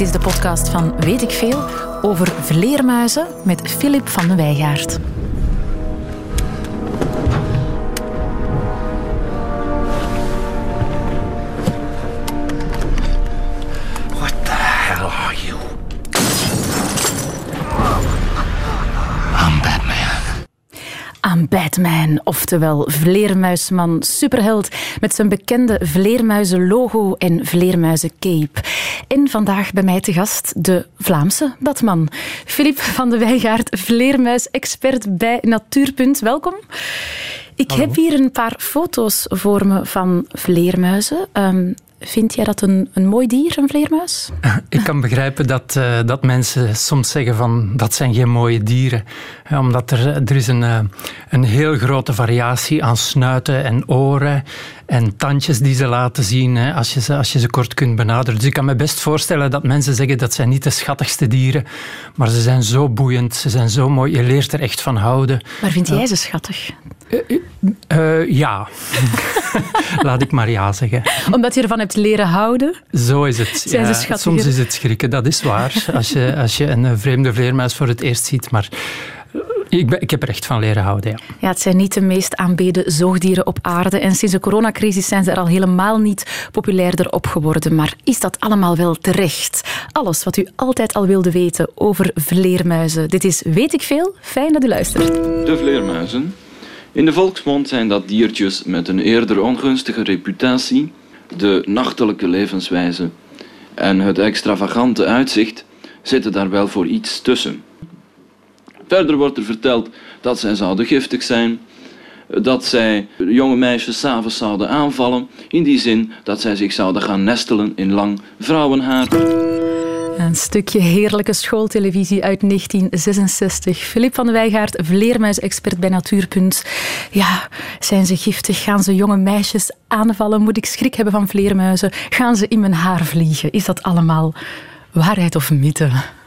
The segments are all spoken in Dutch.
Dit is de podcast van Weet ik Veel over vleermuizen met Filip van de Wijgaard. Batman, oftewel Vleermuisman, superheld met zijn bekende vleermuizen-logo en vleermuizen-cape. En vandaag bij mij te gast de Vlaamse Batman. Filip van de Wijgaard, vleermuis-expert bij Natuurpunt. Welkom. Ik heb hier een paar foto's voor me van vleermuizen. Ehm, vind jij dat een, een mooi dier, een vleermuis? Ik kan begrijpen dat, eh, dat mensen soms zeggen van dat zijn geen mooie dieren. Omdat er, er is een, eh, een heel grote variatie aan snuiten en oren en tandjes die ze laten zien hè, als, je ze, als je ze kort kunt benaderen. Dus ik kan me best voorstellen dat mensen zeggen dat zijn niet de schattigste dieren, maar ze zijn zo boeiend, ze zijn zo mooi, je leert er echt van houden. Maar vind jij ze schattig? Eh, ja, laat ik maar ja zeggen. Omdat je ervan hebt leren houden? Zo is het. Zijn ze Ja, soms is het schrikken, dat is waar. Als je, als je een eh, vreemde vleermuis voor het eerst ziet. Maar eh, ik, ben, ik heb er echt van leren houden, ja. Ja, het zijn niet de meest aanbeden zoogdieren op aarde. En sinds de coronacrisis zijn ze er al helemaal niet populairder op geworden. Maar is dat allemaal wel terecht? Alles wat u altijd al wilde weten over vleermuizen. Dit is Weet ik Veel. Fijn dat u luistert. De vleermuizen. In de volksmond zijn dat diertjes met een eerder ongunstige reputatie, de nachtelijke levenswijze en het extravagante uitzicht zitten daar wel voor iets tussen. Verder wordt er verteld dat zij zouden giftig zijn, dat zij jonge meisjes s'avonds zouden aanvallen, in die zin dat zij zich zouden gaan nestelen in lang vrouwenhaar. Een stukje heerlijke schooltelevisie uit 1966. Filip van Wijgaard, vleermuisexpert bij Natuurpunt. Ja, zijn ze giftig? Gaan ze jonge meisjes aanvallen? Moet ik schrik hebben van vleermuizen? Gaan ze in mijn haar vliegen? Is dat allemaal waarheid of mythe?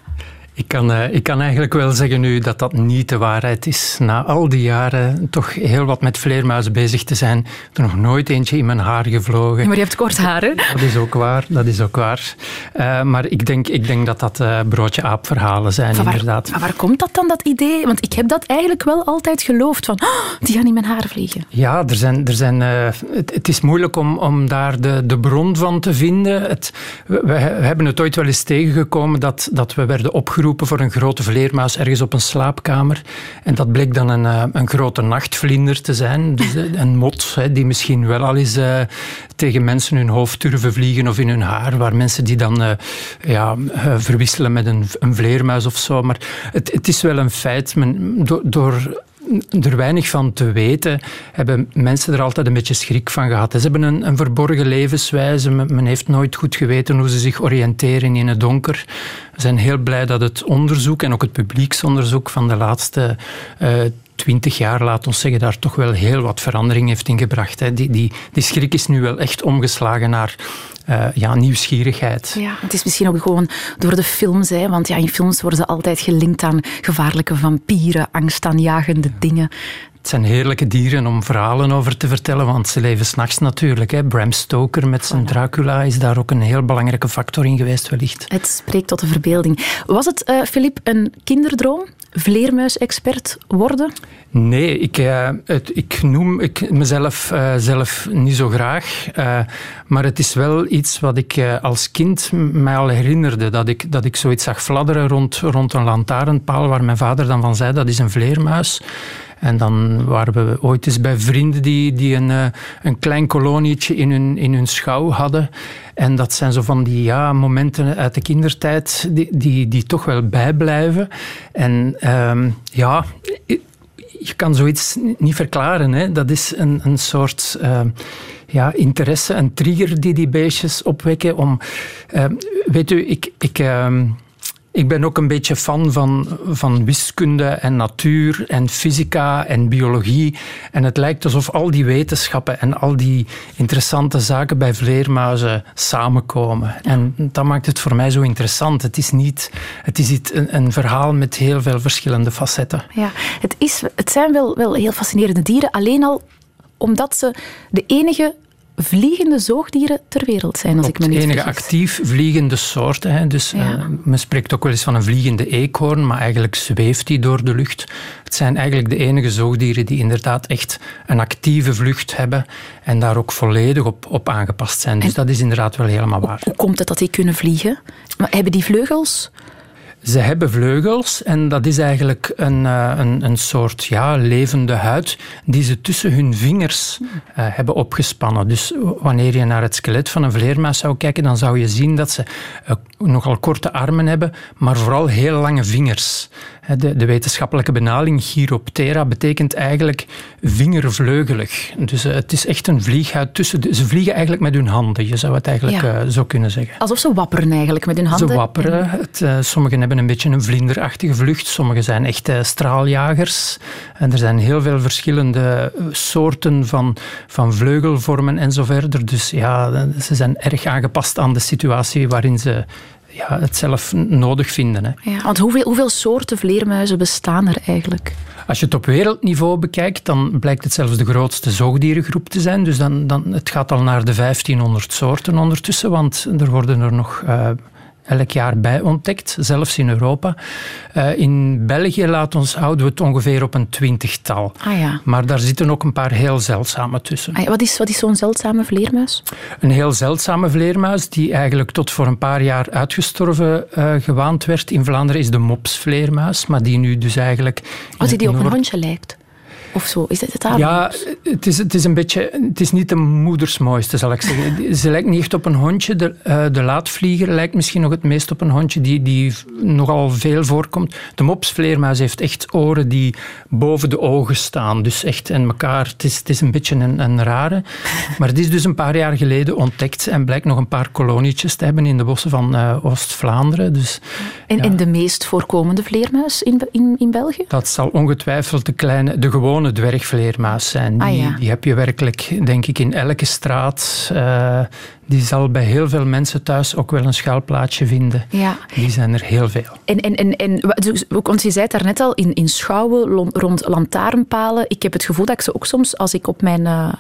Ik kan, eh, ik kan eigenlijk wel zeggen nu dat dat niet de waarheid is. Na al die jaren toch heel wat met vleermuizen bezig te zijn, er nog nooit eentje in mijn haar gevlogen. Maar je hebt kort haar, hè? Dat is ook waar, dat is ook waar. Eh, maar ik denk, ik denk dat dat eh, broodje-aap verhalen zijn, Van waar, inderdaad. maar waar komt dat dan, dat idee? Want ik heb dat eigenlijk wel altijd geloofd. Van, "Oh, die gaan in mijn haar vliegen. Ja, er zijn, er zijn, het, het is moeilijk om, om daar de, de bron van te vinden. Het, we, we hebben het ooit wel eens tegengekomen dat, dat we werden opgeroepen voor een grote vleermuis ergens op een slaapkamer. En dat bleek dan een, eh, een grote nachtvlinder te zijn. Dus eh, een mot die misschien wel al eens eh, tegen mensen hun hoofd durven vliegen of in hun haar. Waar mensen die dan ja, verwisselen met een, een vleermuis of zo. Maar het, het is wel een feit. Men, door er weinig van te weten, hebben mensen er altijd een beetje schrik van gehad. Ze hebben een, een verborgen levenswijze. Men, heeft nooit goed geweten hoe ze zich oriënteren in het donker. We zijn heel blij dat het onderzoek en ook het publieksonderzoek van de laatste eh, twintig jaar, laat ons zeggen, daar toch wel heel wat verandering heeft ingebracht. Hè. Die, die, die schrik is nu wel echt omgeslagen naar eh, ja, nieuwsgierigheid. Ja, het is misschien ook gewoon door de films. Hè, want ja, in films worden ze altijd gelinkt aan gevaarlijke vampieren, angstaanjagende dingen. Het zijn heerlijke dieren om verhalen over te vertellen, want ze leven s'nachts natuurlijk. Hè. Bram Stoker met zijn Dracula is daar ook een heel belangrijke factor in geweest, wellicht. Het spreekt tot de verbeelding. Was het, eh Filip, een kinderdroom? Vleermuisexpert worden? Nee, ik, eh, het, ik noem ik mezelf eh, zelf niet zo graag. eh, maar het is wel iets wat ik als kind mij al herinnerde. Dat ik, dat ik zoiets zag fladderen rond, rond een lantaarnpaal waar mijn vader dan van zei dat is een vleermuis. En dan waren we ooit eens bij vrienden die, die een, eh, een klein kolonietje in hun, in hun schouw hadden. En dat zijn zo van die ja, momenten uit de kindertijd die, die, die toch wel bijblijven. En ehm, ja, je kan zoiets niet verklaren. Hè. Dat is een, een soort ehm, ja, interesse, een trigger die die beestjes opwekken. Om, ehm, weet u, ik, ik, ik ben ook een beetje fan van, van wiskunde en natuur en fysica en biologie. En het lijkt alsof al die wetenschappen en al die interessante zaken bij vleermuizen samenkomen. En dat maakt het voor mij zo interessant. Het is, niet, het is iets, een, een verhaal met heel veel verschillende facetten. Ja, het, is, het zijn wel, wel heel fascinerende dieren. Alleen al omdat ze de enige vliegende zoogdieren ter wereld zijn, als ik me niet enige vergis. actief vliegende soorten. Hè. Dus, Ja. eh, men spreekt ook wel eens van een vliegende eekhoorn, maar eigenlijk zweeft die door de lucht. Het zijn eigenlijk de enige zoogdieren die inderdaad echt een actieve vlucht hebben en daar ook volledig op, op aangepast zijn. Dus En- dat is inderdaad wel helemaal waar. Hoe komt het dat die kunnen vliegen? Maar hebben die vleugels? Ze hebben vleugels en dat is eigenlijk een, eh, een, een soort ja, levende huid die ze tussen hun vingers eh, hebben opgespannen. Dus wanneer je naar het skelet van een vleermuis zou kijken, dan zou je zien dat ze eh, nogal korte armen hebben, maar vooral heel lange vingers. De, de wetenschappelijke benaming Chiroptera betekent eigenlijk vingervleugelig. Dus eh, het is echt een vlieghuid tussen... ze vliegen eigenlijk met hun handen, je zou het eigenlijk Ja. eh, zo kunnen zeggen. Alsof ze wapperen eigenlijk met hun handen. Ze wapperen. Het, eh, sommigen hebben een beetje een vlinderachtige vlucht. Sommigen zijn echt straaljagers. En er zijn heel veel verschillende soorten van, van vleugelvormen en zo verder. Dus ja, ze zijn erg aangepast aan de situatie waarin ze ja, het zelf nodig vinden. Hè. Ja, want hoeveel, hoeveel soorten vleermuizen bestaan er eigenlijk? Als je het op wereldniveau bekijkt, dan blijkt het zelfs de grootste zoogdierengroep te zijn. Dus dan, dan, het gaat al naar de 1500 soorten ondertussen, want er worden er nog eh, elk jaar bij ontdekt, zelfs in Europa. Eh, in België, laat ons, houden we het ongeveer op een twintigtal. Ah ja. Maar daar zitten ook een paar heel zeldzame tussen. Ah ja, wat is, wat is zo'n zeldzame vleermuis? Een heel zeldzame vleermuis die eigenlijk tot voor een paar jaar uitgestorven eh, gewaand werd in Vlaanderen is de mopsvleermuis, maar die nu dus eigenlijk... Als die het die op een hondje lijkt? Of zo? Is dat het? Ja, het is, het is een beetje... Het is niet de moedersmooiste, zal ik zeggen. Ze lijkt niet echt op een hondje. De, eh, de laatvlieger lijkt misschien nog het meest op een hondje die, die nogal veel voorkomt. De mopsvleermuis heeft echt oren die boven de ogen staan. Dus echt en elkaar... Het is, het is een beetje een, een rare. Maar het is dus een paar jaar geleden ontdekt en blijkt nog een paar kolonietjes te hebben in de bossen van eh, Oost-Vlaanderen. Dus En, ja. en de meest voorkomende vleermuis in, in, in België? Dat zal ongetwijfeld de, kleine, de gewone dwergvleermuis zijn. Die, Ah, ja. die heb je werkelijk, denk ik, in elke straat. Eh, die zal bij heel veel mensen thuis ook wel een schuilplaatsje vinden. Ja. Die zijn er heel veel. En, en, en, en dus, want je zei het daarnet al, in, in schouwen rond lantaarnpalen. Ik heb het gevoel dat ik ze ook soms, als ik op mijn eh,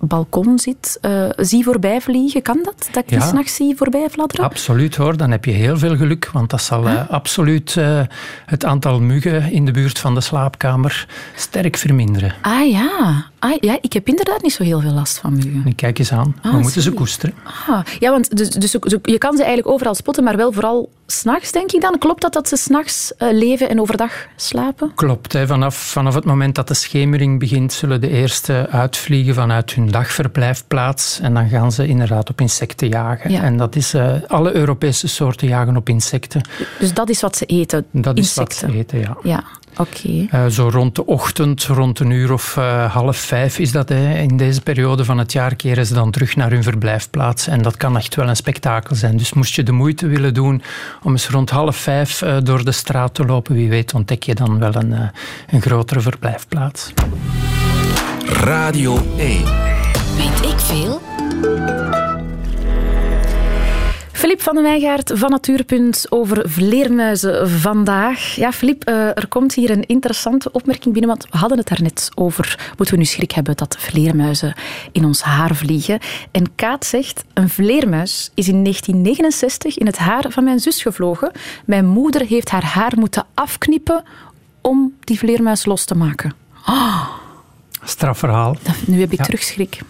balkon zit, eh, zie voorbij vliegen. Kan dat? Dat ik die Ja. s'nachts zie voorbij fladderen? Absoluut hoor, dan heb je heel veel geluk. Want dat zal eh, absoluut eh, het aantal muggen in de buurt van de slaapkamer sterk verminderen. Ah ja. Ah, ja, ik heb inderdaad niet zo heel veel last van muggen. Nu kijk eens aan, we Ah, moeten ze koesteren. Ah, ja, want dus, dus, dus je kan ze eigenlijk overal spotten, maar wel vooral s'nachts, denk ik dan. Klopt dat dat ze s'nachts uh, leven en overdag slapen? Klopt. Hè. Vanaf, vanaf het moment dat de schemering begint, zullen de eerste uitvliegen vanuit hun dagverblijfplaats. En dan gaan ze inderdaad op insecten jagen. Ja. En dat is, uh, alle Europese soorten jagen op insecten. Dus dat is wat ze eten? Dat insecten. is wat ze eten, ja. Ja, oké. Okay. Uh, zo rond de ochtend, rond een uur of uh, half vijf is dat. Hè. In deze periode van het jaar keren ze dan terug naar hun verblijfplaats. En dat kan echt wel een spektakel zijn. Dus moest je de moeite willen doen om eens rond half vijf uh, door de straat te lopen, wie weet ontdek je dan wel een, uh, een grotere verblijfplaats. Radio 1. Weet ik veel? Filip van den Wijngaard van Natuurpunt over vleermuizen vandaag. Ja, Filip, uh, er komt hier een interessante opmerking binnen, want we hadden het daarnet over, moeten we nu schrik hebben dat vleermuizen in ons haar vliegen. En Kaat zegt, een vleermuis is in 1969 in het haar van mijn zus gevlogen. Mijn moeder heeft haar haar moeten afknippen om die vleermuis los te maken. Oh. Strafverhaal. Nu heb ik ja. terug schrik.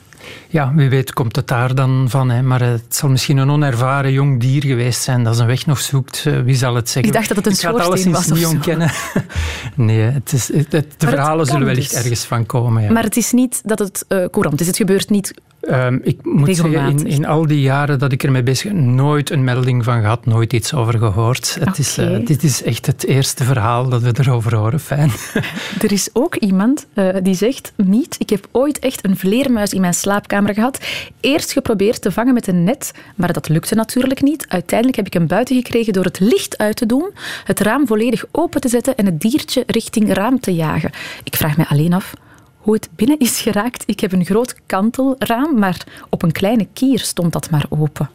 Ja, wie weet komt het daar dan van. Hè. Maar het zal misschien een onervaren jong dier geweest zijn dat zijn weg nog zoekt. Wie zal het zeggen? Ik dacht dat het een schoorsteen was niet ontkennen. nee, het is, het, het, de maar verhalen zullen wellicht dus. ergens van komen. Ja. Maar het is niet dat het uh, courant is. Het gebeurt niet Um, ik moet zeggen, in, in, al die jaren dat ik ermee bezig ben, nooit een melding van gehad, nooit iets over gehoord. Het is, uh, dit is echt het eerste verhaal dat we erover horen. Fijn. Er is ook iemand uh, die zegt, Miet, ik heb ooit echt een vleermuis in mijn slaapkamer gehad. Eerst geprobeerd te vangen met een net, maar dat lukte natuurlijk niet. Uiteindelijk heb ik hem buiten gekregen door het licht uit te doen, het raam volledig open te zetten en het diertje richting raam te jagen. Ik vraag me alleen af hoe het binnen is geraakt. Ik heb een groot kantelraam, maar op een kleine kier stond dat maar open.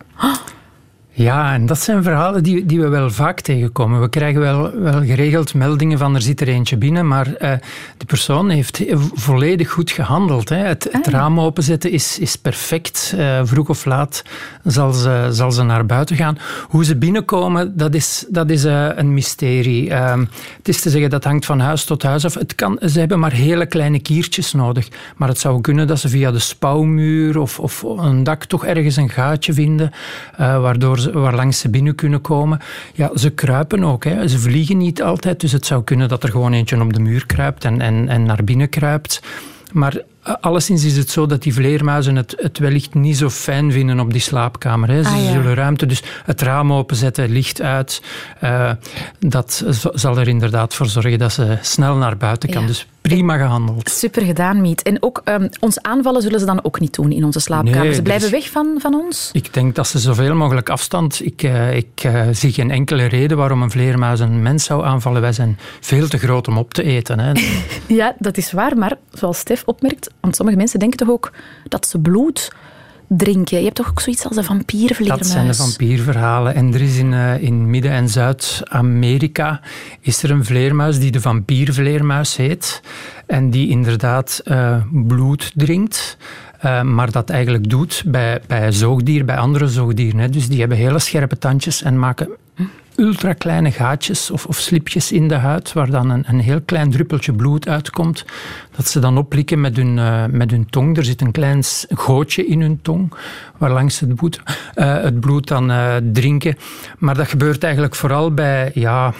Ja, en dat zijn verhalen die, die we wel vaak tegenkomen. We krijgen wel, wel geregeld meldingen van er zit er eentje binnen, maar uh, die persoon heeft volledig goed gehandeld. Hè. Het, het, ah, raam openzetten is, is perfect. Uh, vroeg of laat zal ze, zal ze naar buiten gaan. Hoe ze binnenkomen, dat is, dat is uh, een mysterie. Ehm, het is te zeggen, dat hangt van huis tot huis af. Het kan, ze hebben maar hele kleine kiertjes nodig. Maar het zou kunnen dat ze via de spouwmuur of, of een dak toch ergens een gaatje vinden, waardoor ze, waarlangs ze binnen kunnen komen. Ja, ze kruipen ook. Hè. Ze vliegen niet altijd, dus het zou kunnen dat er gewoon eentje op de muur kruipt en, en, en naar binnen kruipt. Maar alleszins is het zo dat die vleermuizen het, het wellicht niet zo fijn vinden op die slaapkamer. Hè. Ze ah, zullen ruimte, dus het raam openzetten, licht uit. Uh, dat zal er inderdaad voor zorgen dat ze snel naar buiten kan. Dus prima gehandeld. Super gedaan, Miet. En ook um, ons aanvallen zullen ze dan ook niet doen in onze slaapkamer. ze blijven weg van, van ons? Ik denk dat ze zoveel mogelijk afstand... Ik, uh, ik uh, zie geen enkele reden waarom een vleermuis een mens zou aanvallen. Wij zijn veel te groot om op te eten. Hè. ja, dat is waar. Maar zoals Stef opmerkt, want sommige mensen denken toch ook dat ze bloed drinken. Je hebt toch ook zoiets als een vampiervleermuis? Dat zijn de vampierverhalen. En er is in, uh, in Midden- en Zuid-Amerika is er een vleermuis die de vampiervleermuis heet. En die inderdaad uh, bloed drinkt. Uh, maar dat eigenlijk doet bij, bij zoogdier, bij andere zoogdieren. Dus die hebben hele scherpe tandjes en maken ultra kleine gaatjes of, of slipjes in de huid, waar dan een, een heel klein druppeltje bloed uitkomt, dat ze dan oplikken met hun, uh, met hun tong. Er zit een klein gootje in hun tong, waarlangs het bloed, uh, het bloed dan uh, drinken. Maar dat gebeurt eigenlijk vooral bij, ja,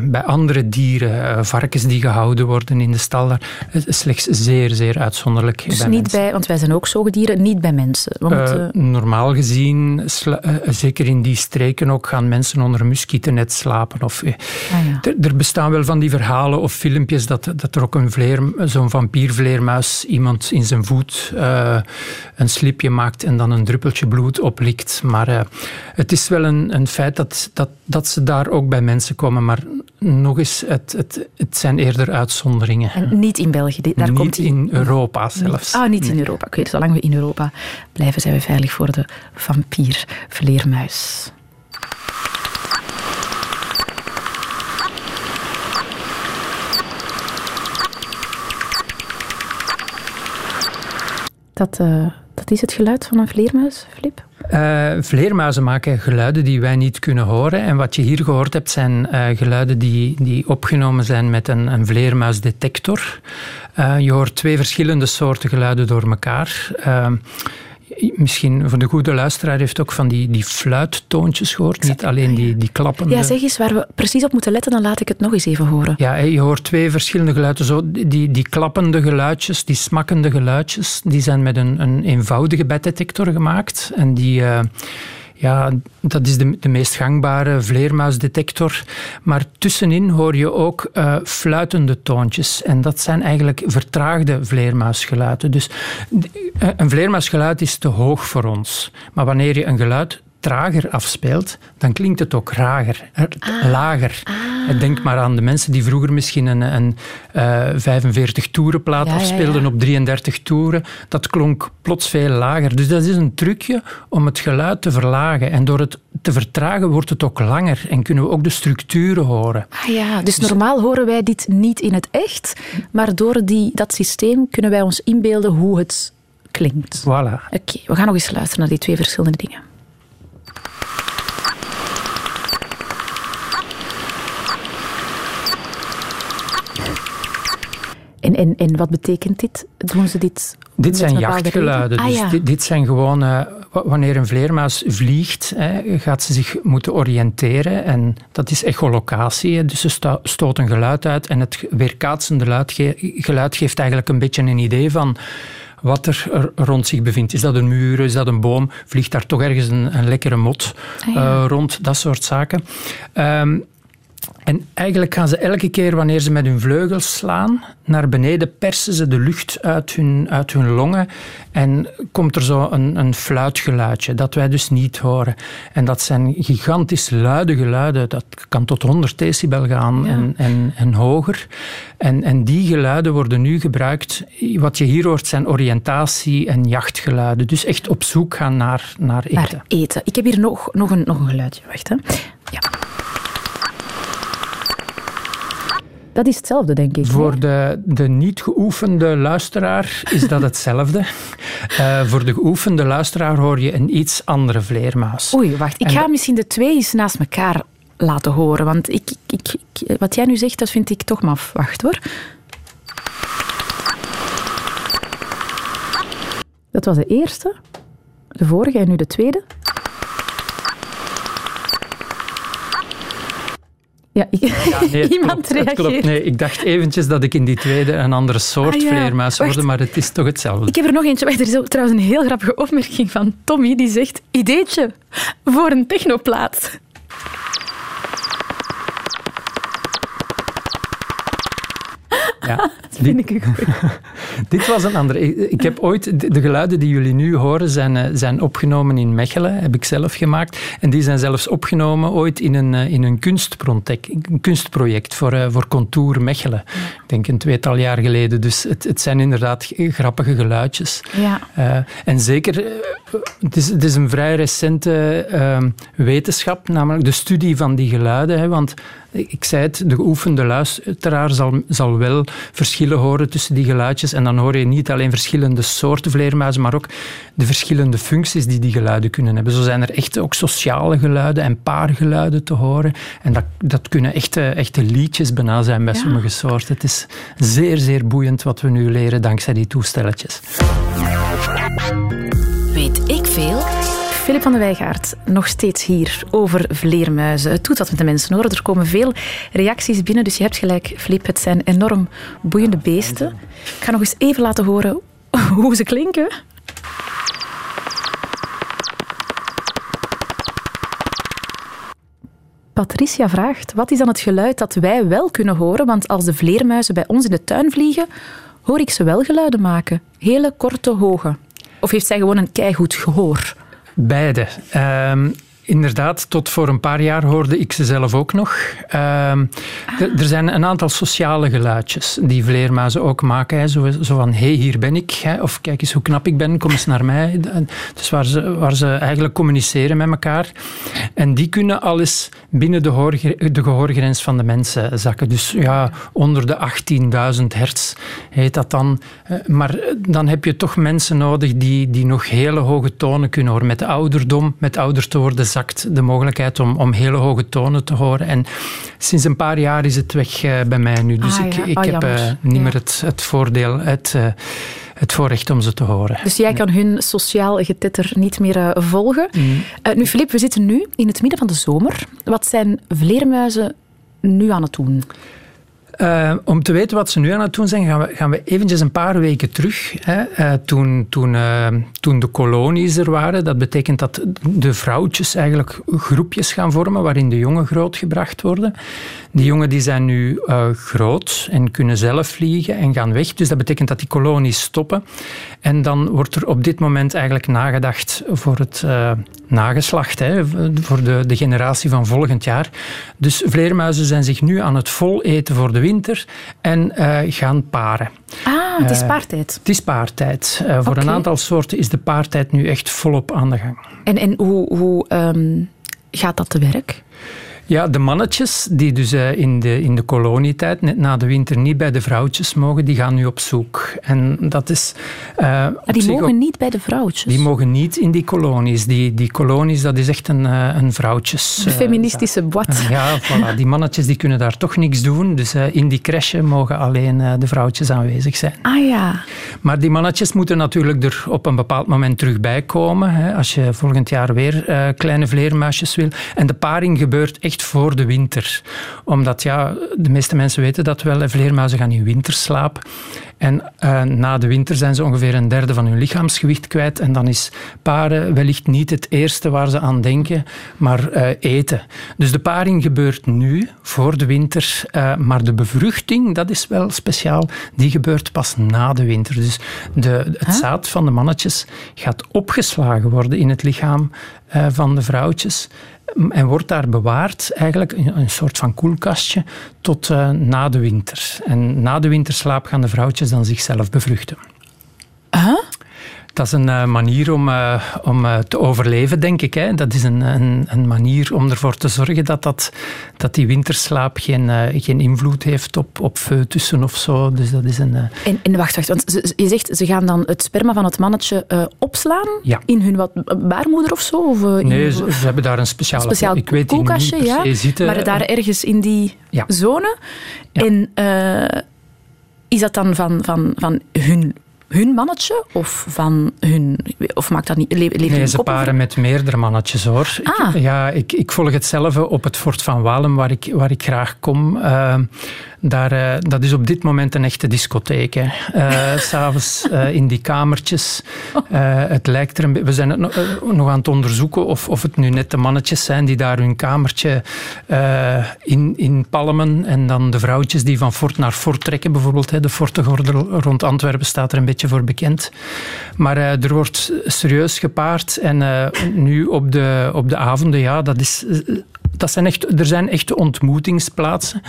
bij andere dieren, varkens die gehouden worden in de stal. Daar, slechts zeer, zeer uitzonderlijk. Dus bij niet mensen. bij, want wij zijn ook zoogdieren, niet bij mensen. Moeten... normaal gezien, zeker in die streken ook, gaan mensen onder een muskietennet slapen. Of, ah, ja. Er bestaan wel van die verhalen of filmpjes dat, dat er ook een vleer, zo'n vampiervleermuis iemand in zijn voet uh, een slipje maakt en dan een druppeltje bloed oplikt. Maar uh, het is wel een, een feit dat, dat, dat ze daar ook bij mensen komen. Maar nog eens, het, het, het zijn eerder uitzonderingen. En niet in België? Daar niet komt in Europa zelfs. Ah, niet in Europa. Ik weet, zolang we in Europa blijven, zijn we veilig voor de vampiervleermuis. Dat, uh, dat is het geluid van een vleermuis, Flip? Uh, vleermuizen maken geluiden die wij niet kunnen horen. En wat je hier gehoord hebt, zijn uh, geluiden die, die opgenomen zijn met een, een vleermuisdetector. je hoort twee verschillende soorten geluiden door elkaar misschien voor de goede luisteraar heeft ook van die, die fluittoontjes gehoord. Niet alleen die, die klappende... Ja, zeg eens waar we precies op moeten letten, dan laat ik het nog eens even horen. Ja, je hoort twee verschillende geluiden. Zo, die, die klappende geluidjes, die smakkende geluidjes, die zijn met een, een eenvoudige beddetector gemaakt. En die... Uh, ja, dat is de, de meest gangbare vleermuisdetector. Maar tussenin hoor je ook uh, fluitende toontjes. En dat zijn eigenlijk vertraagde vleermuisgeluiden. Dus eh, een vleermuisgeluid is te hoog voor ons. Maar wanneer je een geluid trager afspeelt, dan klinkt het ook rager, ah. lager. Ah. Denk maar aan de mensen die vroeger misschien een, een uh, 45 toerenplaat ja, afspeelden op 33 toeren. Dat klonk plots veel lager. Dus dat is een trucje om het geluid te verlagen. En door het te vertragen wordt het ook langer en kunnen we ook de structuren horen. Ah ja, dus, dus normaal horen wij dit niet in het echt, maar door die, dat systeem kunnen wij ons inbeelden hoe het klinkt. Voilà. Oké, we gaan nog eens luisteren naar die twee verschillende dingen. En, en, en wat betekent dit? Doen ze dit? Dit zijn jachtgeluiden. Ah, dus dit, dit, zijn gewoon, uh, wanneer een vleermuis vliegt, hè, gaat ze zich moeten oriënteren. En dat is echolocatie. Dus ze stoot een geluid uit. En het weerkaatsende geluid, geeft eigenlijk een beetje een idee van wat er rond zich bevindt. Is dat een muur, is dat een boom? Vliegt daar toch ergens een, een lekkere mot ah, uh, rond? Dat soort zaken. Um, En eigenlijk gaan ze elke keer wanneer ze met hun vleugels slaan, naar beneden persen ze de lucht uit hun, uit hun longen en komt er zo een, een fluitgeluidje dat wij dus niet horen. En dat zijn gigantisch luide geluiden. Dat kan tot 100 decibel gaan en, en, en hoger. En, en die geluiden worden nu gebruikt. Wat je hier hoort zijn oriëntatie- en jachtgeluiden. Dus echt op zoek gaan naar, naar eten. Naar eten. Ik heb hier nog, nog, een, nog een geluidje. Wacht, hè. Ja. Dat is hetzelfde, denk ik. Voor de, de niet geoefende luisteraar is dat hetzelfde. uh, voor de geoefende luisteraar hoor je een iets andere vleermuis. Oei, wacht. Ik ga misschien de twee eens naast elkaar laten horen. Want ik, ik, ik, wat jij nu zegt, dat vind ik toch maf. Wacht hoor. Dat was de eerste. De vorige en nu de tweede. Ja, ik, ja nee, iemand klopt, reageert. Nee, ik dacht eventjes dat ik in die tweede een andere soort ah, ja. vleermuis hoorde, maar het is toch hetzelfde. Ik heb er nog eentje. Er is trouwens een heel grappige opmerking van Tommy, die zegt, ideetje voor een technoplaat. Ja, vind ik een Dit was een andere. Ik heb ooit, de geluiden die jullie nu horen, zijn, eh, zijn opgenomen in Mechelen, heb ik zelf gemaakt. En die zijn zelfs opgenomen ooit in een, eh, in een, kunstproject, een kunstproject voor, eh, voor Contour Mechelen. Ik denk een tweetal jaar geleden. Dus het, het zijn inderdaad grappige geluidjes. Ja. Uh, en zeker, het is, het is een vrij recente uh, wetenschap, namelijk de studie van die geluiden. Hè, want ik zei het, de geoefende luisteraar zal, zal wel verschillen horen tussen die geluidjes. En dan hoor je niet alleen verschillende soorten vleermuizen, maar ook de verschillende functies die die geluiden kunnen hebben. Zo zijn er echt ook sociale geluiden en paargeluiden te horen. En dat, dat kunnen echte, echte liedjes bijna zijn bij sommige soorten. Het is zeer, zeer boeiend wat we nu leren dankzij die toestelletjes. Weet ik veel? Filip van de Wijgaard, nog steeds hier over vleermuizen. Het doet wat met de mensen hoor. Er komen veel reacties binnen, dus je hebt gelijk, Filip. Het zijn enorm boeiende beesten. Ik ga nog eens even laten horen hoe ze klinken. Patricia vraagt, wat is dan het geluid dat wij wel kunnen horen? Want als de vleermuizen bij ons in de tuin vliegen, hoor ik ze wel geluiden maken. Hele korte, hoge. Of heeft zij gewoon een keigoed gehoor? Beide. Um, inderdaad, tot voor een paar jaar hoorde ik ze zelf ook nog. Um, ah. Er zijn een aantal sociale geluidjes die vleermuizen ook maken. Zo, zo, van, hé, hey, hier ben ik. Hè, of kijk eens hoe knap ik ben, kom eens naar mij. Dus waar ze, waar ze eigenlijk communiceren met elkaar. En die kunnen alles binnen de, hoor, de gehoorgrens van de mensen zakken. Dus ja, onder de 18.000 hertz heet dat dan. Eh, maar dan heb je toch mensen nodig die, die nog hele hoge tonen kunnen horen. Met ouderdom, met ouder te worden, de mogelijkheid om, om hele hoge tonen te horen. En sinds een paar jaar is het weg uh, bij mij nu. Dus ah, ik, ja. ik oh, heb uh, niet meer het, het voordeel, het, uh, het voorrecht om ze te horen. Dus jij kan hun sociaal getitter niet meer volgen. Mm. nu, Filip, we zitten nu in het midden van de zomer. Wat zijn vleermuizen nu aan het doen? Uh, om te weten wat ze nu aan het doen zijn, gaan we, gaan we eventjes een paar weken terug. Hè, uh, toen, toen, uh, toen de kolonies er waren, dat betekent dat de vrouwtjes eigenlijk groepjes gaan vormen waarin de jongen grootgebracht worden. Die jongen die zijn nu groot en kunnen zelf vliegen en gaan weg. Dus dat betekent dat die kolonies stoppen. En dan wordt er op dit moment eigenlijk nagedacht voor het nageslacht, hè, voor de, de generatie van volgend jaar. Dus vleermuizen zijn zich nu aan het vol eten voor de winter en uh, gaan paren. Ah, het is paartijd. Uh, het is paartijd. Uh, voor okay. een aantal soorten is de paartijd nu echt volop aan de gang. En, en hoe, hoe um, gaat dat te werk? Ja, de mannetjes die dus in de, in de kolonietijd, net na de winter, niet bij de vrouwtjes mogen, die gaan nu op zoek. En dat is... Uh, maar die mogen niet bij de vrouwtjes? Die mogen niet in die kolonies. Die, die kolonies, dat is echt een, een vrouwtjes... De feministische uh, ja, voilà. Die mannetjes die kunnen daar toch niks doen. Dus uh, in die crèche mogen alleen de vrouwtjes aanwezig zijn. Ah ja. Maar die mannetjes moeten natuurlijk er op een bepaald moment terug bij komen. Hè, als je volgend jaar weer kleine vleermuisjes wil. En de paring gebeurt echt voor de winter. Omdat ja, de meeste mensen weten dat wel, vleermuizen gaan in winterslaap. En uh, na de winter zijn ze ongeveer een derde van hun lichaamsgewicht kwijt. En dan is paren wellicht niet het eerste waar ze aan denken, maar uh, eten. Dus de paring gebeurt nu, voor de winter. Uh, maar de bevruchting, dat is wel speciaal, die gebeurt pas na de winter. Dus de, het huh? zaad van de mannetjes gaat opgeslagen worden in het lichaam van de vrouwtjes en wordt daar bewaard, eigenlijk een, soort van koelkastje, tot uh, na de winter. En na de winterslaap gaan de vrouwtjes dan zichzelf bevruchten. Huh? Dat is een uh, manier om, uh, om uh, te overleven, denk ik. Hè. Dat is een, een, een, manier om ervoor te zorgen dat, dat, dat die winterslaap geen, geen invloed heeft op, op foetussen of zo. Dus dat is een, en, en wacht, wacht, want je zegt ze gaan dan het sperma van het mannetje opslaan ja. in hun wat, baarmoeder of zo? Of, nee, ze, ze, hebben daar een speciale speciaal ik weet koelkastje, niet ja, zitten. maar daar ergens in die ja. zone. Ja. En is dat dan van, van, van hun hun mannetje of van hun... Of maakt dat niet... Le nee, ze paren met meerdere mannetjes, hoor. Ah. Ik, ja, ik, ik volg hetzelfde op het Fort van Walem, waar ik, waar ik graag kom. Uh, daar, uh, dat is op dit moment een echte discotheek. Uh, S'avonds in die kamertjes. het lijkt er een We zijn het nog, nog aan het onderzoeken of, of het nu net de mannetjes zijn die daar hun kamertje in, in palmen en dan de vrouwtjes die van fort naar fort trekken. Bijvoorbeeld hè, de fortengordel rond Antwerpen staat er een beetje voor bekend. Maar uh, er wordt serieus gepaard. En uh, nu op de, op de avonden, ja, dat is... Dat zijn echt, er zijn echte ontmoetingsplaatsen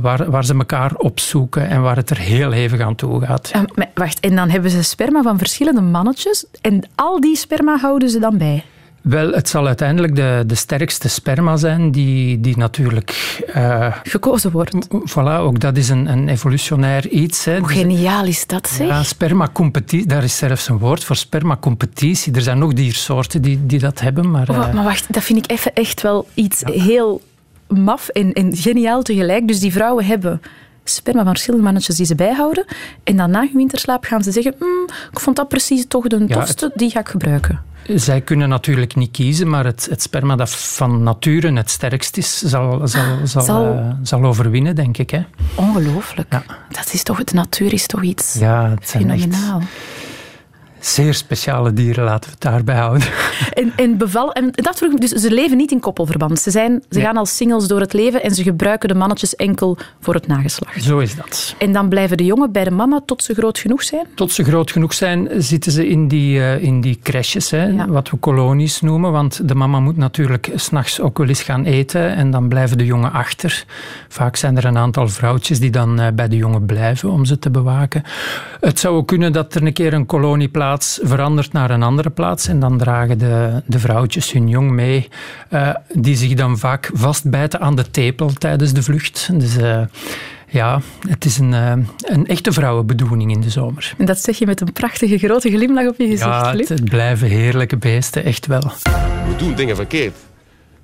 waar, waar ze elkaar opzoeken en waar het er heel hevig aan toe gaat. Wacht, en dan hebben ze sperma van verschillende mannetjes en al die sperma houden ze dan bij? Wel, het zal uiteindelijk de, de sterkste sperma zijn die, die natuurlijk... Uh, Gekozen wordt. Voilà, ook dat is een, een evolutionair iets. Hè. Hoe geniaal is dat, zeg? Ja, spermacompetitie, daar is zelfs een woord voor, spermacompetitie. Er zijn nog diersoorten die, die dat hebben, maar... Oh, maar wacht, dat vind ik even echt wel iets ja. heel maf en, en geniaal tegelijk. Dus die vrouwen hebben sperma van verschillende mannetjes die ze bijhouden. En dan na hun winterslaap gaan ze zeggen mm, ik vond dat precies toch de Ja, tofste, die ga ik gebruiken. Zij kunnen natuurlijk niet kiezen, maar het, het sperma dat van nature het sterkst is, zal, zal, zal, Zal- uh, zal overwinnen, denk ik. Hè. Ongelooflijk. Ja. Dat is toch, de natuur is toch iets Ja, het zijn echt fenomenaal. Zeer speciale dieren, laten we het daarbij houden. En, en beval, en dat vroeg dus ze leven niet in koppelverband. Ze, zijn, ze Nee. gaan als singles door het leven en ze gebruiken de mannetjes enkel voor het nageslacht. Zo is dat. En dan blijven de jongen bij de mama tot ze groot genoeg zijn? Tot ze groot genoeg zijn, zitten ze in die, uh, in die crèches, hè, Ja. wat we kolonies noemen. Want de mama moet natuurlijk s'nachts ook wel eens gaan eten en dan blijven de jongen achter. Vaak zijn er een aantal vrouwtjes die dan uh, bij de jongen blijven om ze te bewaken. Het zou ook kunnen dat er een keer een kolonieplaats verandert naar een andere plaats en dan dragen de, de vrouwtjes hun jong mee, uh, die zich dan vaak vastbijten aan de tepel tijdens de vlucht. Dus ja, het is een, een echte vrouwenbedoeling in de zomer. En dat zeg je met een prachtige grote glimlach op je gezicht, Ja, het, het blijven heerlijke beesten, echt wel. We doen dingen verkeerd.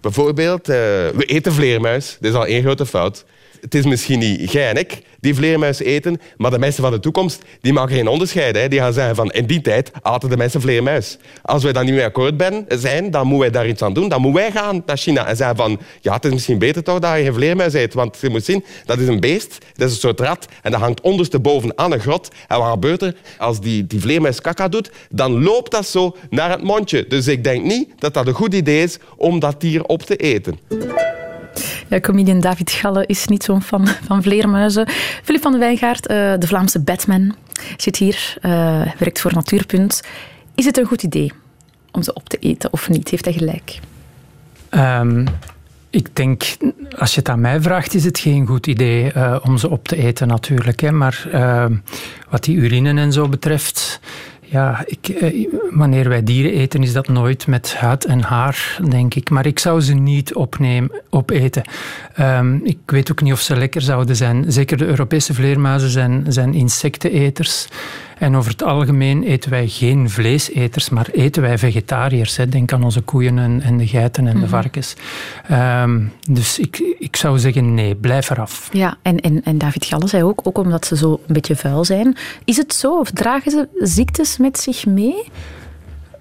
Bijvoorbeeld, uh, we eten vleermuis. Dat is al één grote fout. Het is misschien niet jij en ik die vleermuis eten, maar de mensen van de toekomst die maken geen onderscheid. Hè. Die gaan zeggen van in die tijd aten de mensen vleermuis. Als wij daar niet mee akkoord zijn, dan moeten wij daar iets aan doen. Dan moeten wij gaan naar China en zeggen van ja, het is misschien beter toch dat je geen vleermuis eet. Want je moet zien, dat is een beest, dat is een soort rat en dat hangt ondersteboven aan een grot. En wat gebeurt er? Als die, die vleermuis kaka doet, dan loopt dat zo naar het mondje. Dus ik denk niet dat dat een goed idee is om dat dier op te eten. Comedian David Galle is niet zo'n fan van vleermuizen. Filip van de Wijngaard, uh, de Vlaamse Batman, zit hier, uh, werkt voor Natuurpunt. Is het een goed idee om ze op te eten of niet? Heeft hij gelijk? Um, ik denk, als je het aan mij vraagt, is het geen goed idee uh, om ze op te eten natuurlijk. Hè. Maar uh, wat die urine en zo betreft... Ja, ik, eh, wanneer wij dieren eten, is dat nooit met huid en haar, denk ik. Maar ik zou ze niet opnemen, opeten. Um, ik weet ook niet of ze lekker zouden zijn. Zeker de Europese vleermuizen zijn, zijn insecteneters. En over het algemeen eten wij geen vleeseters, maar eten wij vegetariërs. Hè. Denk aan onze koeien en, en de geiten en mm de varkens. Um, dus ik, ik zou zeggen nee, blijf eraf. Ja, en, en, en David Galle zei ook, ook omdat ze zo een beetje vuil zijn. Is het zo of dragen ze ziektes met zich mee?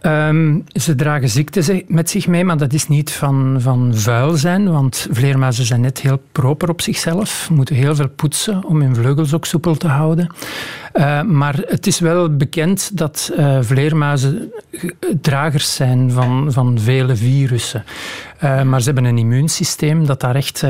Um, ze dragen ziekte met zich mee, maar dat is niet van, van vuil zijn, want vleermuizen zijn net heel proper op zichzelf, moeten heel veel poetsen om hun vleugels ook soepel te houden. Uh, maar het is wel bekend dat uh, vleermuizen dragers zijn van, van vele virussen. Uh, maar ze hebben een immuunsysteem dat daar echt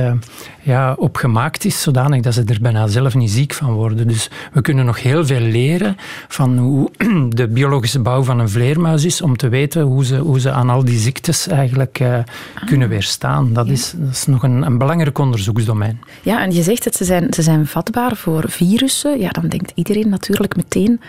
ja, op gemaakt is, zodanig dat ze er bijna zelf niet ziek van worden. Dus we kunnen nog heel veel leren van hoe de biologische bouw van een vleermuis is, om te weten hoe ze, hoe ze aan al die ziektes eigenlijk uh, kunnen weerstaan. Dat, is, dat is nog een, een belangrijk onderzoeksdomein. Ja, en je zegt dat ze zijn, ze zijn vatbaar voor virussen. Ja, dan denkt iedereen natuurlijk meteen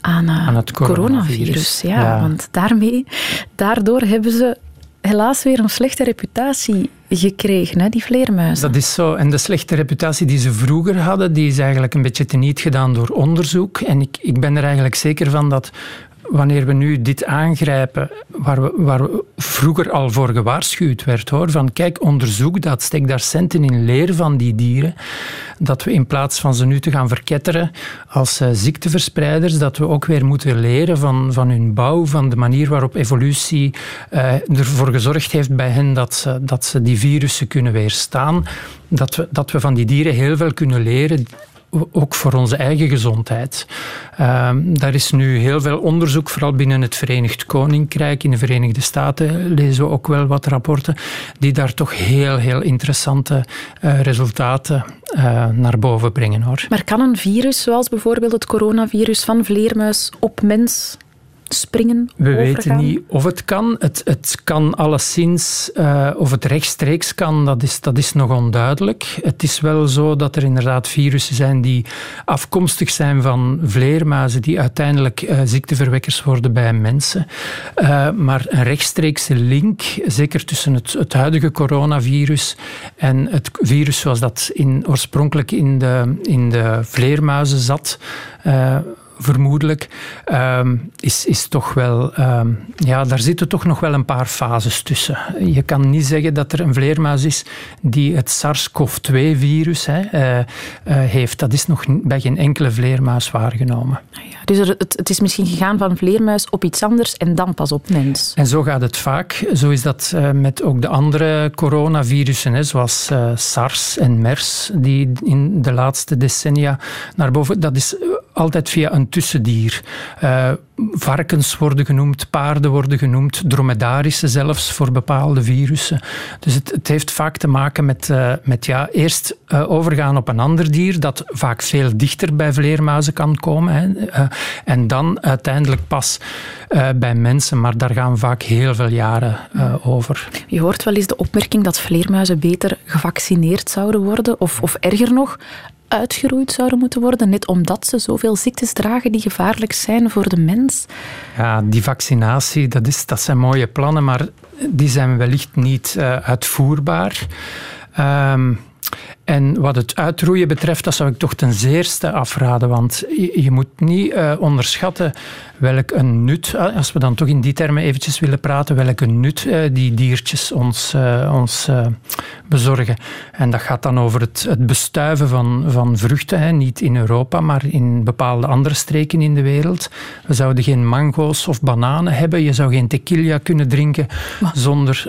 aan, uh, aan het coronavirus. coronavirus ja, ja, want daarmee, daardoor hebben ze helaas weer een slechte reputatie gekregen, hè, die vleermuizen. Dat is zo. En de slechte reputatie die ze vroeger hadden, die is eigenlijk een beetje teniet gedaan door onderzoek. En ik, ik ben er eigenlijk zeker van dat wanneer we nu dit aangrijpen, waar, we, waar vroeger al voor gewaarschuwd werd, hoor, van kijk, onderzoek dat, steek daar centen in, leer van die dieren, dat we in plaats van ze nu te gaan verketteren als uh, ziekteverspreiders, dat we ook weer moeten leren van, van hun bouw, van de manier waarop evolutie uh, ervoor gezorgd heeft bij hen dat ze, dat ze die virussen kunnen weerstaan, dat we, dat we van die dieren heel veel kunnen leren ook voor onze eigen gezondheid. Uh, daar is nu heel veel onderzoek, vooral binnen het Verenigd Koninkrijk. In de Verenigde Staten lezen we ook wel wat rapporten die daar toch heel, heel interessante uh, resultaten uh, naar boven brengen. Hoor. Maar kan een virus, zoals bijvoorbeeld het coronavirus van vleermuis, op mens springen? We weten niet of het kan. Het, het kan alleszins, uh, of het rechtstreeks kan, dat is, dat is nog onduidelijk. Het is wel zo dat er inderdaad virussen zijn die afkomstig zijn van vleermuizen, die uiteindelijk uh, ziekteverwekkers worden bij mensen. Uh, maar een rechtstreekse link, zeker tussen het, het huidige coronavirus en het virus zoals dat in, oorspronkelijk in de, in de vleermuizen zat, vermoedelijk, ehm, is, is toch wel... Ehm, ja, daar zitten toch nog wel een paar fases tussen. Je kan niet zeggen dat er een vleermuis is die het SARS-CoV-2-virus uh, uh, heeft. Dat is nog bij geen enkele vleermuis waargenomen. Ah ja, dus er, het, het, is misschien gegaan van vleermuis op iets anders en dan pas op mens. En zo gaat het vaak. Zo is dat uh, met ook de andere coronavirussen, zoals SARS en MERS, die in de laatste decennia naar boven... Dat is altijd via een tussendier. Uh, varkens worden genoemd, paarden worden genoemd, dromedarissen zelfs voor bepaalde virussen. Dus het, het heeft vaak te maken met, uh, met ja, eerst uh, overgaan op een ander dier, dat vaak veel dichter bij vleermuizen kan komen. Hè, en dan uiteindelijk pas bij mensen, maar daar gaan vaak heel veel jaren over. Je hoort wel eens de opmerking dat vleermuizen beter gevaccineerd zouden worden, of, of erger nog, uitgeroeid zouden moeten worden, net omdat ze zoveel ziektes dragen die gevaarlijk zijn voor de mens? Ja, die vaccinatie, dat, is, dat zijn mooie plannen, maar die zijn wellicht niet uh, uitvoerbaar. Um, en wat het uitroeien betreft, dat zou ik toch ten zeerste afraden, want je, je moet niet uh, onderschatten welk een nut, eh, als we dan toch in die termen eventjes willen praten, welke nut uh, die diertjes ons, uh, ons bezorgen. En dat gaat dan over het, het bestuiven van, van vruchten, hè. niet in Europa, maar in bepaalde andere streken in de wereld. We zouden geen mango's of bananen hebben, je zou geen tequila kunnen drinken zonder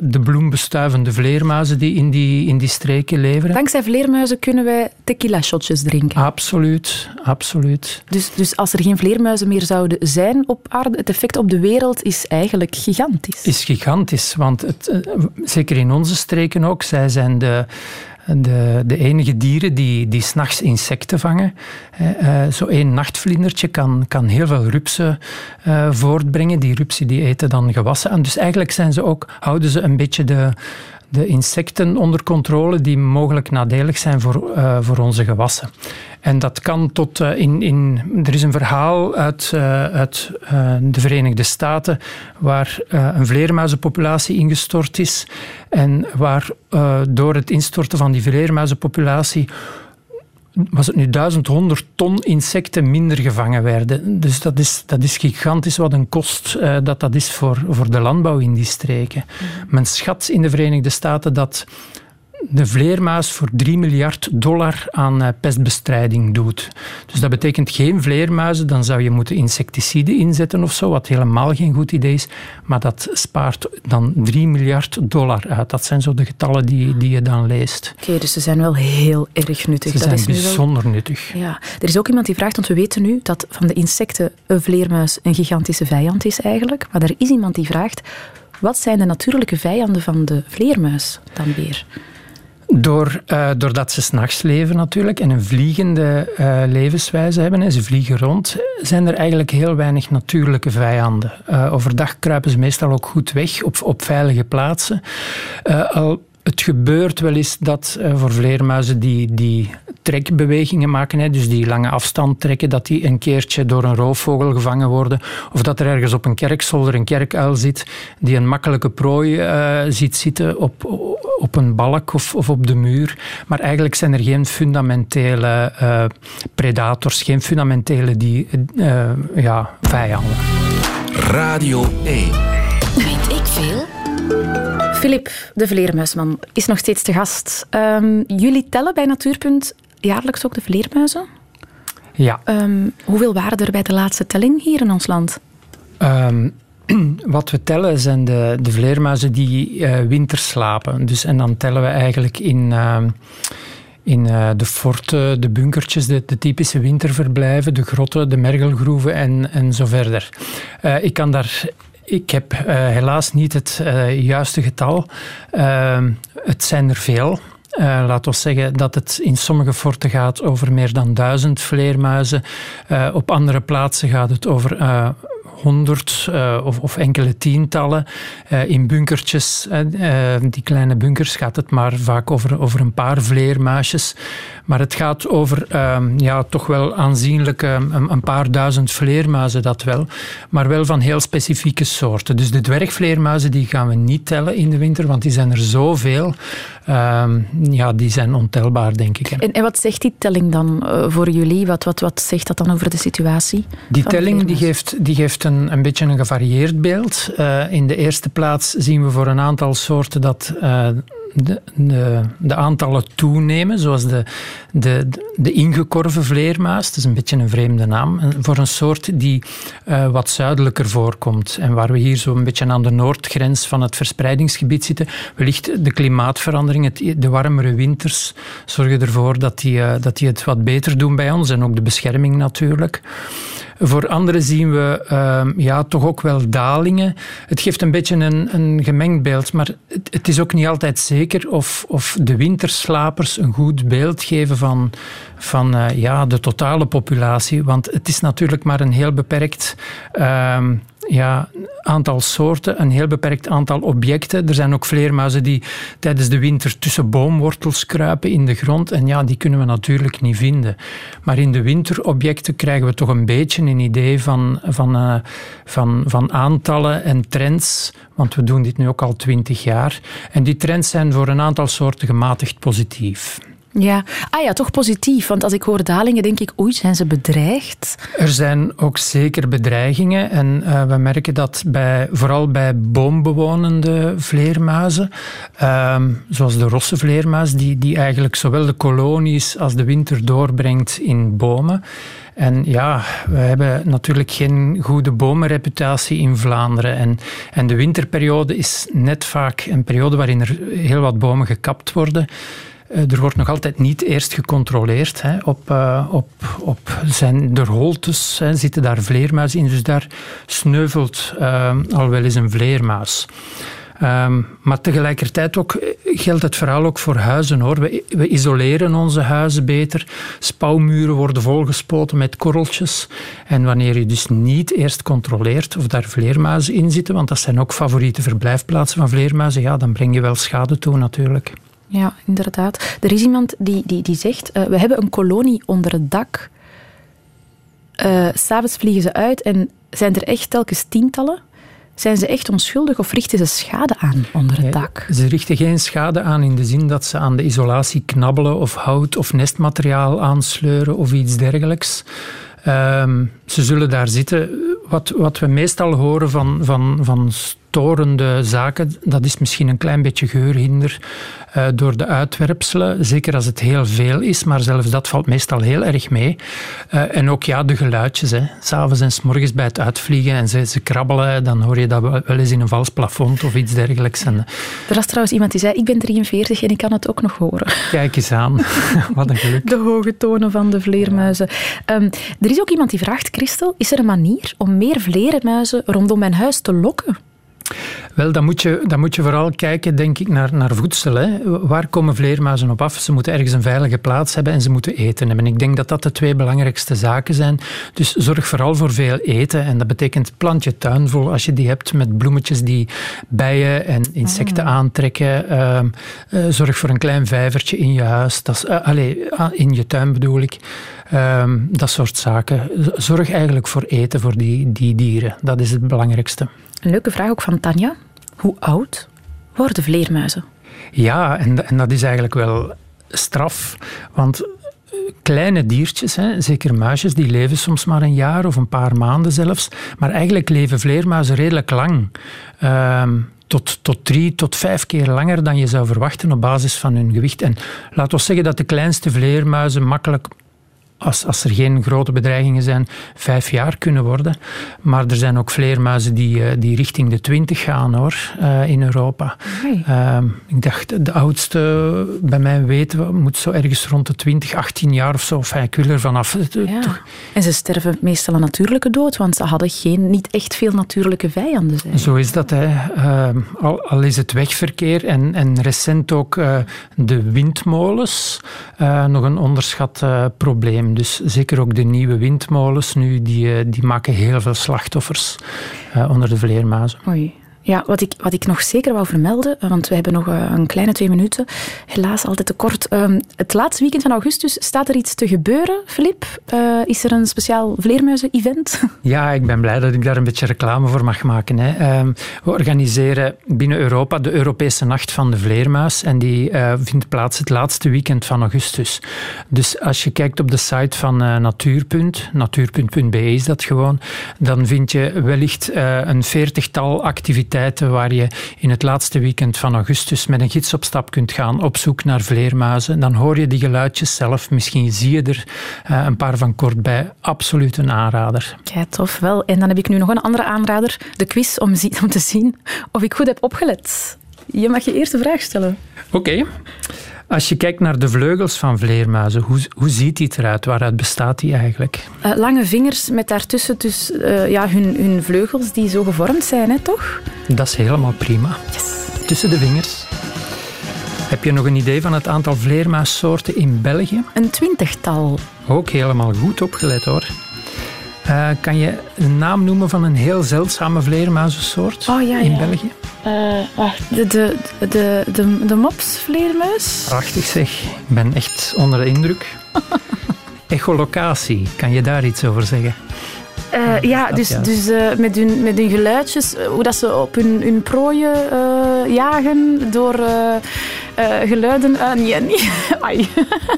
de bloembestuivende vleermuizen die in die, in die streken leven. Dankzij vleermuizen kunnen wij tequila-shotjes drinken. Absoluut, absoluut. Dus, dus als er geen vleermuizen meer zouden zijn op aarde, het effect op de wereld is eigenlijk gigantisch. Is gigantisch, want het, eh, zeker in onze streken ook, zij zijn de de, de enige dieren die, die s'nachts insecten vangen. Uh, zo één nachtvlindertje kan, kan heel veel rupsen uh, voortbrengen. Die rupsen die eten dan gewassen. En dus eigenlijk zijn ze ook, houden ze een beetje de, de insecten onder controle die mogelijk nadelig zijn voor, uh, voor onze gewassen. En dat kan tot uh, in, in. Er is een verhaal uit, uh, uit de Verenigde Staten waar een vleermuizenpopulatie ingestort is. En waar door het instorten van die vleermuizenpopulatie was het nu 1100 ton insecten minder gevangen werden. Dus dat is, dat is gigantisch wat een kost uh, dat dat is voor, voor de landbouw in die streken. Mm. Men schat in de Verenigde Staten dat de vleermuis voor 3 miljard dollar aan uh, pestbestrijding doet. Dus dat betekent geen vleermuizen, dan zou je moeten insecticiden inzetten of zo, wat helemaal geen goed idee is. Maar dat spaart dan 3 miljard dollar uit. Dat zijn zo de getallen die, die je dan leest. Oké, dus ze zijn wel heel erg nuttig. Ze dat zijn is bijzonder wel... nuttig. Ja. Er is ook iemand die vraagt, want we weten nu dat van de insecten een vleermuis een gigantische vijand is eigenlijk. Maar er is iemand die vraagt, wat zijn de natuurlijke vijanden van de vleermuis dan weer? Door, uh, doordat ze s'nachts leven natuurlijk en een vliegende uh, levenswijze hebben en ze vliegen rond, zijn er eigenlijk heel weinig natuurlijke vijanden. Uh, overdag kruipen ze meestal ook goed weg op, op veilige plaatsen. al het gebeurt wel eens dat uh, voor vleermuizen die, die trekbewegingen maken, hè, dus die lange afstand trekken, dat die een keertje door een roofvogel gevangen worden. Of dat er ergens op een kerkzolder een kerkuil zit die een makkelijke prooi uh, ziet zitten op, op een balk of, of op de muur. Maar eigenlijk zijn er geen fundamentele uh, predators, geen fundamentele die, ja, vijanden. Radio 1. Weet ik veel? Filip, de vleermuisman, is nog steeds te gast. Um, jullie tellen bij Natuurpunt jaarlijks ook de vleermuizen? Ja. Um, hoeveel waren er bij de laatste telling hier in ons land? Um, wat we tellen zijn de, de vleermuizen die uh, winters slapen. Dus, en dan tellen we eigenlijk in, uh, in uh, de forten, de bunkertjes, de, de, typische winterverblijven, de grotten, de mergelgroeven en, en zo verder. ik kan daar ik heb uh, helaas niet het uh, juiste getal. Uh, het zijn er veel. laat ons zeggen dat het in sommige forten gaat over meer dan duizend vleermuizen. op andere plaatsen gaat het over honderd uh, of, of, enkele tientallen. Uh, in bunkertjes, uh, die kleine bunkers, gaat het maar vaak over, over een paar vleermuisjes. Maar het gaat over ehm, ja, toch wel aanzienlijk een, een, paar duizend vleermuizen, dat wel. Maar wel van heel specifieke soorten. Dus de dwergvleermuizen die gaan we niet tellen in de winter, want die zijn er zoveel. Ehm, ja, die zijn ontelbaar, denk ik. En, en wat zegt die telling dan voor jullie? Wat, wat, wat zegt dat dan over de situatie? Die telling die geeft, die geeft een, beetje een gevarieerd beeld. Uh, in de eerste plaats zien we voor een aantal soorten dat uh, de, de, de, aantallen toenemen, zoals de, de, de ingekorven vleermuis. Dat is een beetje een vreemde naam. Voor een soort die uh, wat zuidelijker voorkomt. En waar we hier zo een beetje aan de noordgrens van het verspreidingsgebied zitten. Wellicht de klimaatverandering, het, de warmere winters zorgen ervoor dat die, dat die het wat beter doen bij ons. En ook de bescherming natuurlijk. Voor anderen zien we uh, ja, toch ook wel dalingen. Het geeft een beetje een, een gemengd beeld, maar het, is ook niet altijd zeker of, of de winterslapers een goed beeld geven van, van uh, ja, de totale populatie. Want het is natuurlijk maar een heel beperkt. Ja, aantal soorten, een heel beperkt aantal objecten. Er zijn ook vleermuizen die tijdens de winter tussen boomwortels kruipen in de grond. En ja, die kunnen we natuurlijk niet vinden. Maar in de winterobjecten krijgen we toch een beetje een idee van, van, uh, van, van aantallen en trends. Want we doen dit nu ook al twintig jaar. En die trends zijn voor een aantal soorten gematigd positief. Ja, ah ja, toch positief. Want als ik hoor dalingen, denk ik, oei, zijn ze bedreigd? Er zijn ook zeker bedreigingen. En uh, we merken dat bij, vooral bij boombewonende vleermuizen, uh, zoals de rosse vleermuis, die, die eigenlijk zowel de kolonies als de winter doorbrengt in bomen. En ja, we hebben natuurlijk geen goede bomenreputatie in Vlaanderen. En, en de winterperiode is net vaak een periode waarin er heel wat bomen gekapt worden. Eh, er wordt nog altijd niet eerst gecontroleerd hè, op, uh, op, op zijn holtes, hè, zitten daar vleermuizen in, dus daar sneuvelt uh, al wel eens een vleermuis. Um, maar tegelijkertijd ook, geldt het verhaal ook voor huizen. Hoor. We, we, isoleren onze huizen beter. Spouwmuren worden volgespoten met korreltjes. En wanneer je dus niet eerst controleert of daar vleermuizen in zitten, want dat zijn ook favoriete verblijfplaatsen van vleermuizen, ja, dan breng je wel schade toe natuurlijk. Ja, inderdaad. Er is iemand die, die, die zegt, uh, we hebben een kolonie onder het dak. Uh, S'avonds vliegen ze uit en zijn er echt telkens tientallen. Zijn ze echt onschuldig of richten ze schade aan onder het dak? ze richten geen schade aan in de zin dat ze aan de isolatie knabbelen of hout of nestmateriaal aansleuren of iets dergelijks. Um, ze zullen daar zitten. Wat, wat we meestal horen van, van, van storende zaken, dat is misschien een klein beetje geurhinder uh, door de uitwerpselen. Zeker als het heel veel is, maar zelfs dat valt meestal heel erg mee. Uh, en ook ja, de geluidjes. S'avonds en s morgens bij het uitvliegen en ze, ze krabbelen, dan hoor je dat wel eens in een vals plafond of iets dergelijks. En, er was trouwens iemand die zei, ik ben 43 en ik kan het ook nog horen. Kijk eens aan, wat een geluk. De hoge tonen van de vleermuizen. Um, er is ook iemand die vraagt, Christel, is er een manier om meer vleermuizen rondom mijn huis te lokken? Wel, dan moet je, dan moet je vooral kijken, denk ik, naar, naar voedsel. Hè. Waar komen vleermuizen op af? Ze moeten ergens een veilige plaats hebben en ze moeten eten hebben. Ik denk dat dat de twee belangrijkste zaken zijn. Dus zorg vooral voor veel eten. En dat betekent plant je tuin vol als je die hebt met bloemetjes die bijen en insecten ah. aantrekken. Uh, zorg voor een klein vijvertje in je huis. Dat is, uh, allez, in je tuin bedoel ik. Ehm, dat soort zaken. Zorg eigenlijk voor eten voor die, die dieren. Dat is het belangrijkste. Een leuke vraag ook van Tanja. Hoe oud worden vleermuizen? Ja, en, en dat is eigenlijk wel straf. Want eh, kleine diertjes, hè, zeker muisjes, die leven soms maar een jaar of een paar maanden zelfs. Maar eigenlijk leven vleermuizen redelijk lang. Ehm, tot, tot drie tot vijf keer langer dan je zou verwachten op basis van hun gewicht. En laten we zeggen dat de kleinste vleermuizen makkelijk als, als er geen grote bedreigingen zijn, vijf jaar kunnen worden. Maar er zijn ook vleermuizen die, eh, die richting de twintig gaan hoor, uh, in Europa. Uh, ik dacht, de oudste bij mij weten we, moet zo ergens rond de 20, 18 jaar of zo. Enfin, ik wil er vanaf. Ja. En ze sterven meestal een natuurlijke dood, want ze hadden geen, niet echt veel natuurlijke vijanden. Zijn. Zo is dat. Hè. Ehm, al, al, is het wegverkeer en, en recent ook uh, de windmolens nog een onderschat probleem. Dus zeker ook de nieuwe windmolens nu, die, eh, die maken heel veel slachtoffers uh, onder de vleermuizen. Ja, wat ik, wat ik nog zeker wou vermelden, want we hebben nog eh, een kleine twee minuten. Helaas altijd te kort. Ehm, het laatste weekend van augustus staat er iets te gebeuren, Filip? Uh, is er een speciaal vleermuizen-event? Ja, ik ben blij dat ik daar een beetje reclame voor mag maken. Hè. Ehm, we organiseren binnen Europa de Europese Nacht van de Vleermuis. En die vindt plaats het laatste weekend van augustus. Dus als je kijkt op de site van Natuurpunt, natuurpunt.be is dat gewoon, dan vind je wellicht een veertigtal activiteiten waar je in het laatste weekend van augustus met een gids op stap kunt gaan op zoek naar vleermuizen. Dan hoor je die geluidjes zelf. Misschien zie je er uh, een paar van kort bij. Absoluut een aanrader. Ja, tof wel. En dan heb ik nu nog een andere aanrader. De quiz om, om te zien of ik goed heb opgelet. Je mag je eerste vraag stellen. Oké. Als je kijkt naar de vleugels van vleermuizen, hoe, hoe ziet die eruit? Waaruit bestaat die eigenlijk? Uh, lange vingers met daartussen dus, uh, ja, hun, hun vleugels die zo gevormd zijn, hè, toch? Dat is helemaal prima. Yes. Tussen de vingers. Heb je nog een idee van het aantal vleermuissoorten in België? Een twintigtal. Ook helemaal goed opgelet hoor. Uh, kan je een naam noemen van een heel zeldzame vleermuizensoort oh, ja, in. België? Uh, wacht, de, de, de, de, de mopsvleermuis? Prachtig zeg. Ik ben echt onder de indruk. Echolocatie, kan je daar iets over zeggen? Uh, ja, dus, dus uh, met, hun, met hun geluidjes, hoe dat ze op hun, hun prooien uh, jagen door geluiden. nee, nee. Ai.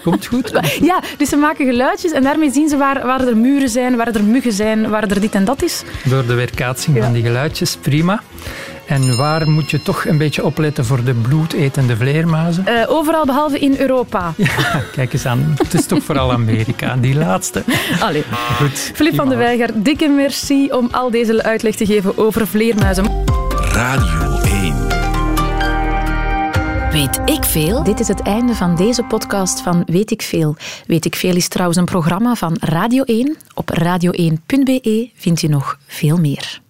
Komt goed? Ja, dus ze maken geluidjes en daarmee zien ze waar, waar er muren zijn, waar er muggen zijn, waar er dit en dat is. Door de weerkaatsing ja. van die geluidjes, prima. En waar moet je toch een beetje opletten voor de bloedetende vleermuizen? Uh, overal behalve in Europa. Ja, kijk eens aan. Het is toch vooral Amerika, die laatste. Allee. Goed. Filip van der Weiger, dikke merci om al deze uitleg te geven over vleermuizen. Radio 1. Weet ik veel? Dit is het einde van deze podcast van Weet ik veel. Weet ik veel is trouwens een programma van Radio 1. Op radio1.be vind je nog veel meer.